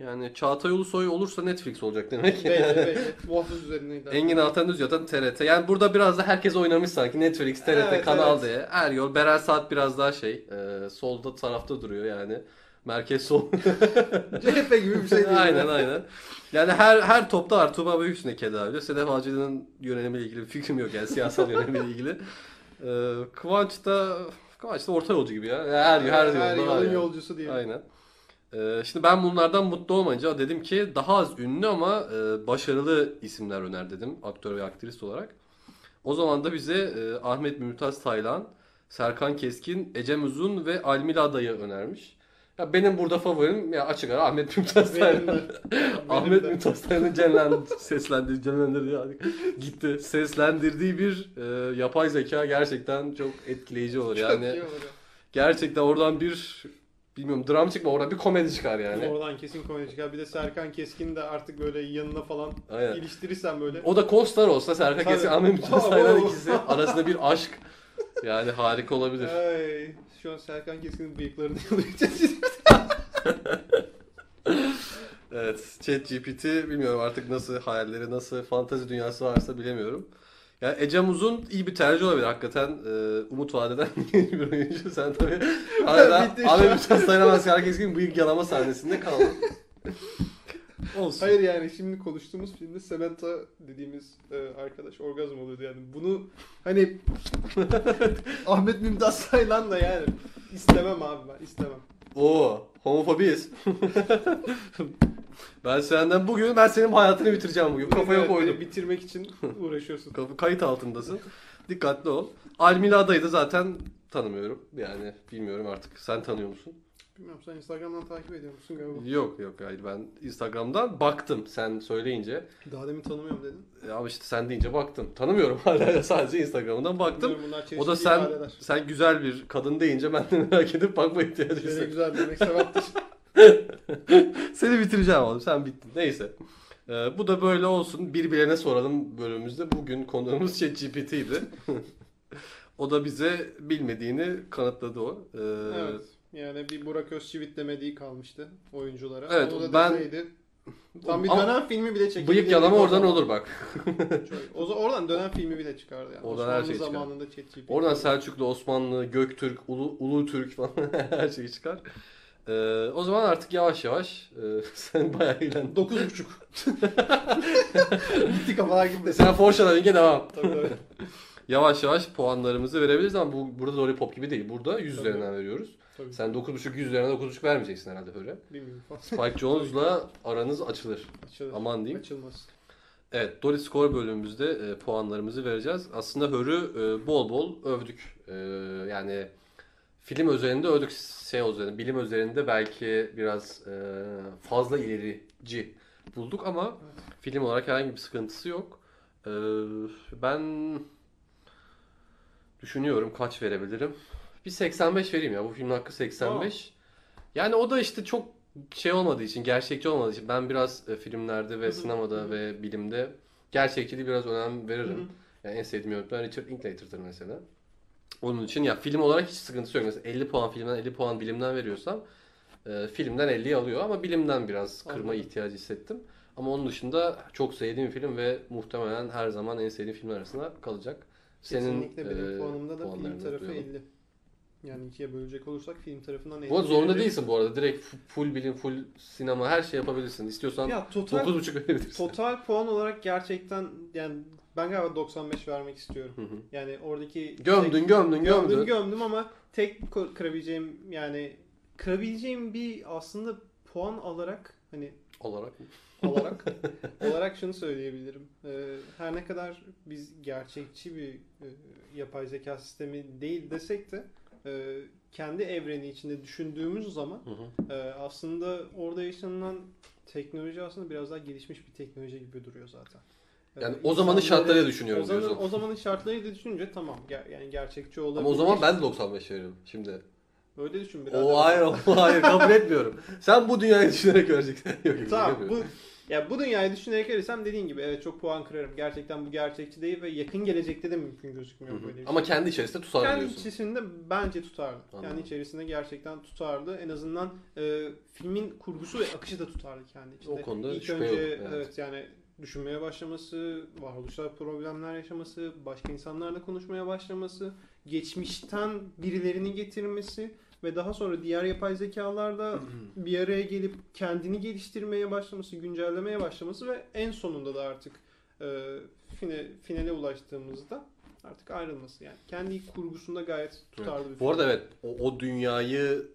Yani Çağatay Ulusoy olursa Netflix olacak demek. belli belli. Waffles üzerineydi. Engin Altan Düz Yatan TRT. Yani burada biraz da herkes oynamış sanki. Netflix, TRT, Evet, Kanal evet. D. Er yol. Beren Saat biraz daha şey. e, solda tarafta duruyor yani. Merkez sol. CHP gibi bir şey değil. aynen aynen. Yani her her topta var. Tuğba Büyüküstüne keda ediyor. Sedef Avcı'nın yönelimiyle ilgili bir fikrim yok yani siyasal yönelimiyle ilgili. Ee, Kıvanç da Kıvanç da orta yolcu gibi ya. Her her, her yolda var yolun yani. yolcusu diye. Aynen. Ee, şimdi ben bunlardan mutlu olmayınca dedim ki daha az ünlü ama e, başarılı isimler öner dedim aktör ve aktrist olarak. O zaman da bize e, Ahmet Mümtaz Taylan, Serkan Keskin, Ecem Uzun ve Almila Aday'ı önermiş. Ya benim burada favorim ya açık ara Ahmet Mümtaz Taylan. Ahmet. Mümtaz Taylan'ın cenlen, seslendirdiği, canlendirdiği yani gitti. Seslendirdiği bir e, yapay zeka gerçekten çok etkileyici olur. Çok Yani iyi olur. gerçekten oradan bir bilmiyorum dram çıkma oradan bir komedi çıkar yani. Oradan kesin komedi çıkar. Bir de Serkan Keskin de artık böyle yanına falan Aynen. iliştirirsen böyle. O da Kostar olsa Serkan Tabii. Keskin Ahmet Mümtaz Oo. Taylan ikisi arasında bir aşk yani harika olabilir. Ay, şu an Serkan Keskin'in bıyıklarını yalıyor. Evet, ChatGPT bilmiyorum artık nasıl hayalleri, nasıl fantazi dünyası varsa bilemiyorum. Yani Ecem Uzun iyi bir tercih olabilir hakikaten. Ee, umut vadeden genç bir oyuncu. Sen tabii hala Ahmet. Mümtaz Taylan Serkan Keskin bıyık yalama sahnesinde kaldın. Olsun. Hayır yani şimdi konuştuğumuz filmde Samantha dediğimiz e, arkadaş orgazm oluyordu yani. Bunu hani Ahmet Mümtaz Taylan da yani istemem abi ben istemem. Oo, homofobiyiz. Ben senden bugün ben senin hayatını bitireceğim bugün. Kafaya Evet, koydum. bitirmek için uğraşıyorsun. Kayıt altındasın. Dikkatli ol. Almila adayı da zaten tanımıyorum. Yani bilmiyorum artık. Sen tanıyor musun? Bilmiyorum sen Instagram'dan takip ediyor musun galiba? Yok yok hayır ben Instagram'dan baktım sen söyleyince. Daha demin tanımıyorum dedin. Ya ama işte sen deyince baktım. Tanımıyorum hala sadece Instagram'dan baktım. O da sen ifadeler. sen güzel bir kadın deyince ben de merak edip bakma ihtiyacı hissettim. güzel demek sevaptır. Seni bitireceğim oğlum sen bittin. Neyse. Ee, bu da böyle olsun. Birbirlerine soralım bölümümüzde. Bugün konuğumuz ChatGPT'ydi. o da bize bilmediğini kanıtladı o. Ee, evet. Yani bir Burak Özçivit demediği kalmıştı oyunculara. Evet, Onu da ben- deseydi. Tam bir Ama dönem filmi bile çekebilirdi. Bıyık yalama oradan zaman. olur bak. O oradan dönem filmi bile çıkardı yani. Oradan Osmanlı her şey çıkar. zamanında ChatGPT. Oradan Selçuklu, Osmanlı, Göktürk, Ulu, Ulu Türk falan her şey çıkar. Ee, o zaman artık yavaş yavaş e, sen bayağı eğlendin. 9.5. Gitti kafalar gitti. Sen foreshadowing'e devam. Tabii tabii. Yavaş yavaş puanlarımızı verebiliriz ama bu burada Lollipop gibi değil. Burada 100 Tabii. üzerinden veriyoruz. tabii. Sen 9.5 100 üzerinden 9.5 vermeyeceksin herhalde Hör'e. Bilmiyorum. Spike Jonze'la aranız açılır. Açılır. Aman diyeyim. Açılmaz. Evet, Dolly Score bölümümüzde e, puanlarımızı vereceğiz. Aslında Hör'ü e, bol bol övdük. E, yani film üzerinde övdük, şey üzerinde, bilim üzerinde belki biraz e, fazla ilerici bulduk ama film olarak herhangi bir sıkıntısı yok. E, ben düşünüyorum kaç verebilirim. Bir 85 vereyim ya. Bu filmin hakkı 85. Yani o da işte çok şey olmadığı için, gerçekçi olmadığı için ben biraz e, filmlerde ve sinemada ve bilimde gerçekçiliği biraz önem veririm. Yani en sevdiğim yönetmen Richard Linklater'dır mesela. Onun için ya film olarak hiç sıkıntısı yok. Mesela 50 puan filmden 50 puan bilimden veriyorsam e, filmden 50'yi alıyor ama bilimden biraz kırma Anladım. ihtiyacı hissettim. Ama onun dışında çok sevdiğim film ve muhtemelen her zaman en sevdiğim filmler arasında kalacak. Senin Kesinlikle benim e, puanımda da film tarafı duyalım. 50. Yani ikiye bölecek olursak film tarafından 50. Bu arada zorunda değilsin bu arada. Direkt full bilim, full sinema her şey yapabilirsin. İstiyorsan Ya total 9.5 verebilirsin. total puan olarak gerçekten yani ben galiba 95 vermek istiyorum. Hı hı. Yani oradaki Gömdün, tek- gömdün, gömdüm gömdün. gömdüm ama tek kırabileceğim yani kırabileceğim bir aslında puan alarak hani Olarak. olarak olarak şunu söyleyebilirim. Ee, her ne kadar biz gerçekçi bir e, yapay zeka sistemi değil desek de e, kendi evreni içinde düşündüğümüz zaman Hı hı. e, aslında orada yaşanılan teknoloji aslında biraz daha gelişmiş bir teknoloji gibi duruyor zaten. Yani o zamanın insanları- şartlarıyla düşünüyorum o, zaman, diyorsun. o zamanın şartlarıyla düşününce tamam ger- yani gerçekçi olabilir. Ama o zaman ben de 95 veririm şimdi. öyle düşün biraz. O hayır, o hayır kabul etmiyorum. Sen bu dünyayı düşünerek göreceksin. Yok, yok, Tamam bu ya bu dünyayı düşünerek verirsem dediğin gibi evet çok puan kırarım. Gerçekten bu gerçekçi değil ve yakın gelecekte de mümkün gözükmüyor böyle bir şey. Ama kendi içerisinde tutar kendi diyorsun. içerisinde bence tutardı. Anladım. Kendi içerisinde gerçekten tutardı. En azından e, filmin kurgusu ve akışı da tutardı kendi içinde. O konuda İlk şüphe önce yok, evet. evet. yani düşünmeye başlaması, varoluşsal problemler yaşaması, başka insanlarla konuşmaya başlaması, geçmişten birilerini getirmesi ve daha sonra diğer yapay zekalarla bir araya gelip kendini geliştirmeye başlaması, güncellemeye başlaması ve en sonunda da artık e, fine, finale ulaştığımızda artık ayrılması yani. Kendi kurgusunda gayet tutarlı bir film. Bu arada evet o, o dünyayı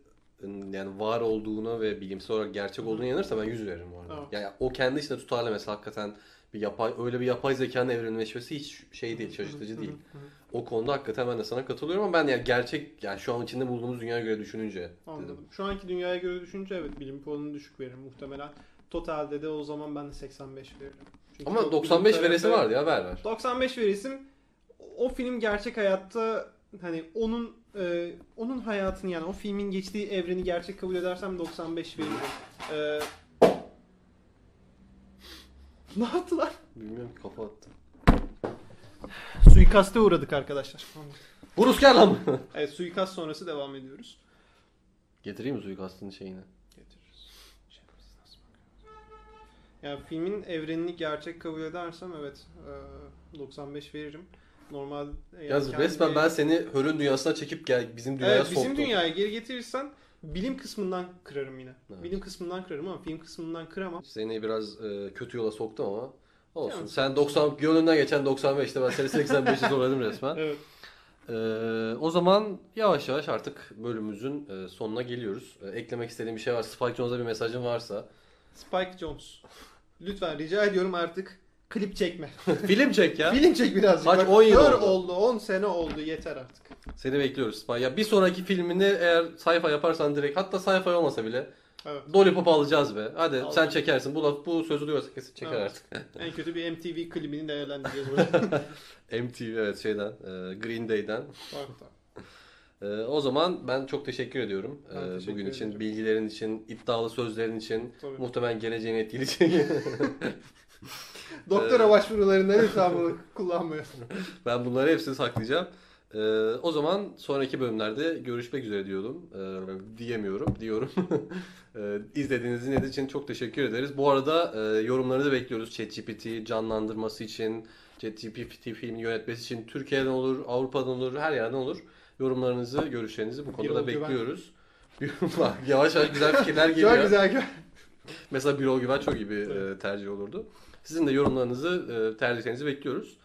yani var olduğuna ve bilimsel olarak gerçek olduğuna inanırsa ben 100 veririm bu arada. Evet. Yani o kendi içinde tutarlı mesela hakikaten bir yapay öyle bir yapay zekanın evrimleşmesi hiç şey değil, şaşırtıcı değil. O konuda hakikaten ben de sana katılıyorum ama ben yani gerçek yani şu an içinde bulunduğumuz dünyaya göre düşününce dedim. Anladım. Şu anki dünyaya göre düşününce evet bilim puanını düşük veririm muhtemelen. Totalde de o zaman ben de 85 veririm. Çünkü Ama çok 95 bilim veresi vardı ya ver ver. 95 verisim o film gerçek hayatta hani onun e, onun hayatını yani o filmin geçtiği evreni gerçek kabul edersem 95 veririm. E, ne yaptılar? Bilmiyorum ki kafa attı. Suikaste uğradık arkadaşlar. Gel lan. Evet suikast sonrası devam ediyoruz. Getireyim mi suikastın şeyini? Getiririz. Şerefsiz nasıl bakıyor? Yani filmin evrenini gerçek kabul edersem evet e, 95 veririm. Normal yani Yalnız resmen ben seni Hör'ün dünyasına çekip gel bizim dünyaya Evet bizim soktum. dünyaya geri getirirsen bilim kısmından kırarım yine. Evet. Bilim kısmından kırarım ama film kısmından kıramam. Seni biraz e, kötü yola soktum ama olsun. Yani- Sen 90 gönlünden geçen 95'te ben seni 85'e zorladım resmen. Evet. E, o zaman yavaş yavaş artık bölümümüzün e, sonuna geliyoruz. E, eklemek istediğim bir şey var. Spike Jonze'a bir mesajın varsa. Spike Jones. Lütfen rica ediyorum artık klip çekme. Film çek ya. Film çek birazcık. Kaç, Bak, 10 yıl kör oldu. oldu. 10 sene oldu. Yeter artık. Seni bekliyoruz Spike. Ya bir sonraki filmini eğer sayfa yaparsan direkt hatta sayfa olmasa bile Evet. Lollipop alacağız be. Hadi sen Alacağım. çekersin. Bu laf bu sözü duyarsa kesin çeker Evet. artık. En kötü bir MTV klibini değerlendireceğiz burada. MTV evet şeyden e, Green Day'den. E, o zaman ben çok teşekkür ediyorum. Ben E, teşekkür bugün için, ederim. bilgilerin için, iddialı sözlerin için, Tabii. muhtemelen geleceğini etkileyecek. Doktora başvurularında lütfen bunu kullanmayın. ben bunları hepsini saklayacağım. E, o zaman sonraki bölümlerde görüşmek üzere diyorum. E, diyemiyorum, diyorum. e, izlediğiniz için çok teşekkür ederiz. Bu arada e, yorumlarınızı bekliyoruz. ChatGPT canlandırması için, ChatGPT filmi yönetmesi için Türkiye'den olur, Avrupa'dan olur, her yerden olur. Yorumlarınızı, görüşlerinizi bu konuda da Birol bekliyoruz. Bak yavaş yavaş güzel fikirler geliyor. Çok güzel. Mesela Birol Güven çok iyi bir Evet. e, tercih olurdu. Sizin de yorumlarınızı, e, tercihlerinizi bekliyoruz.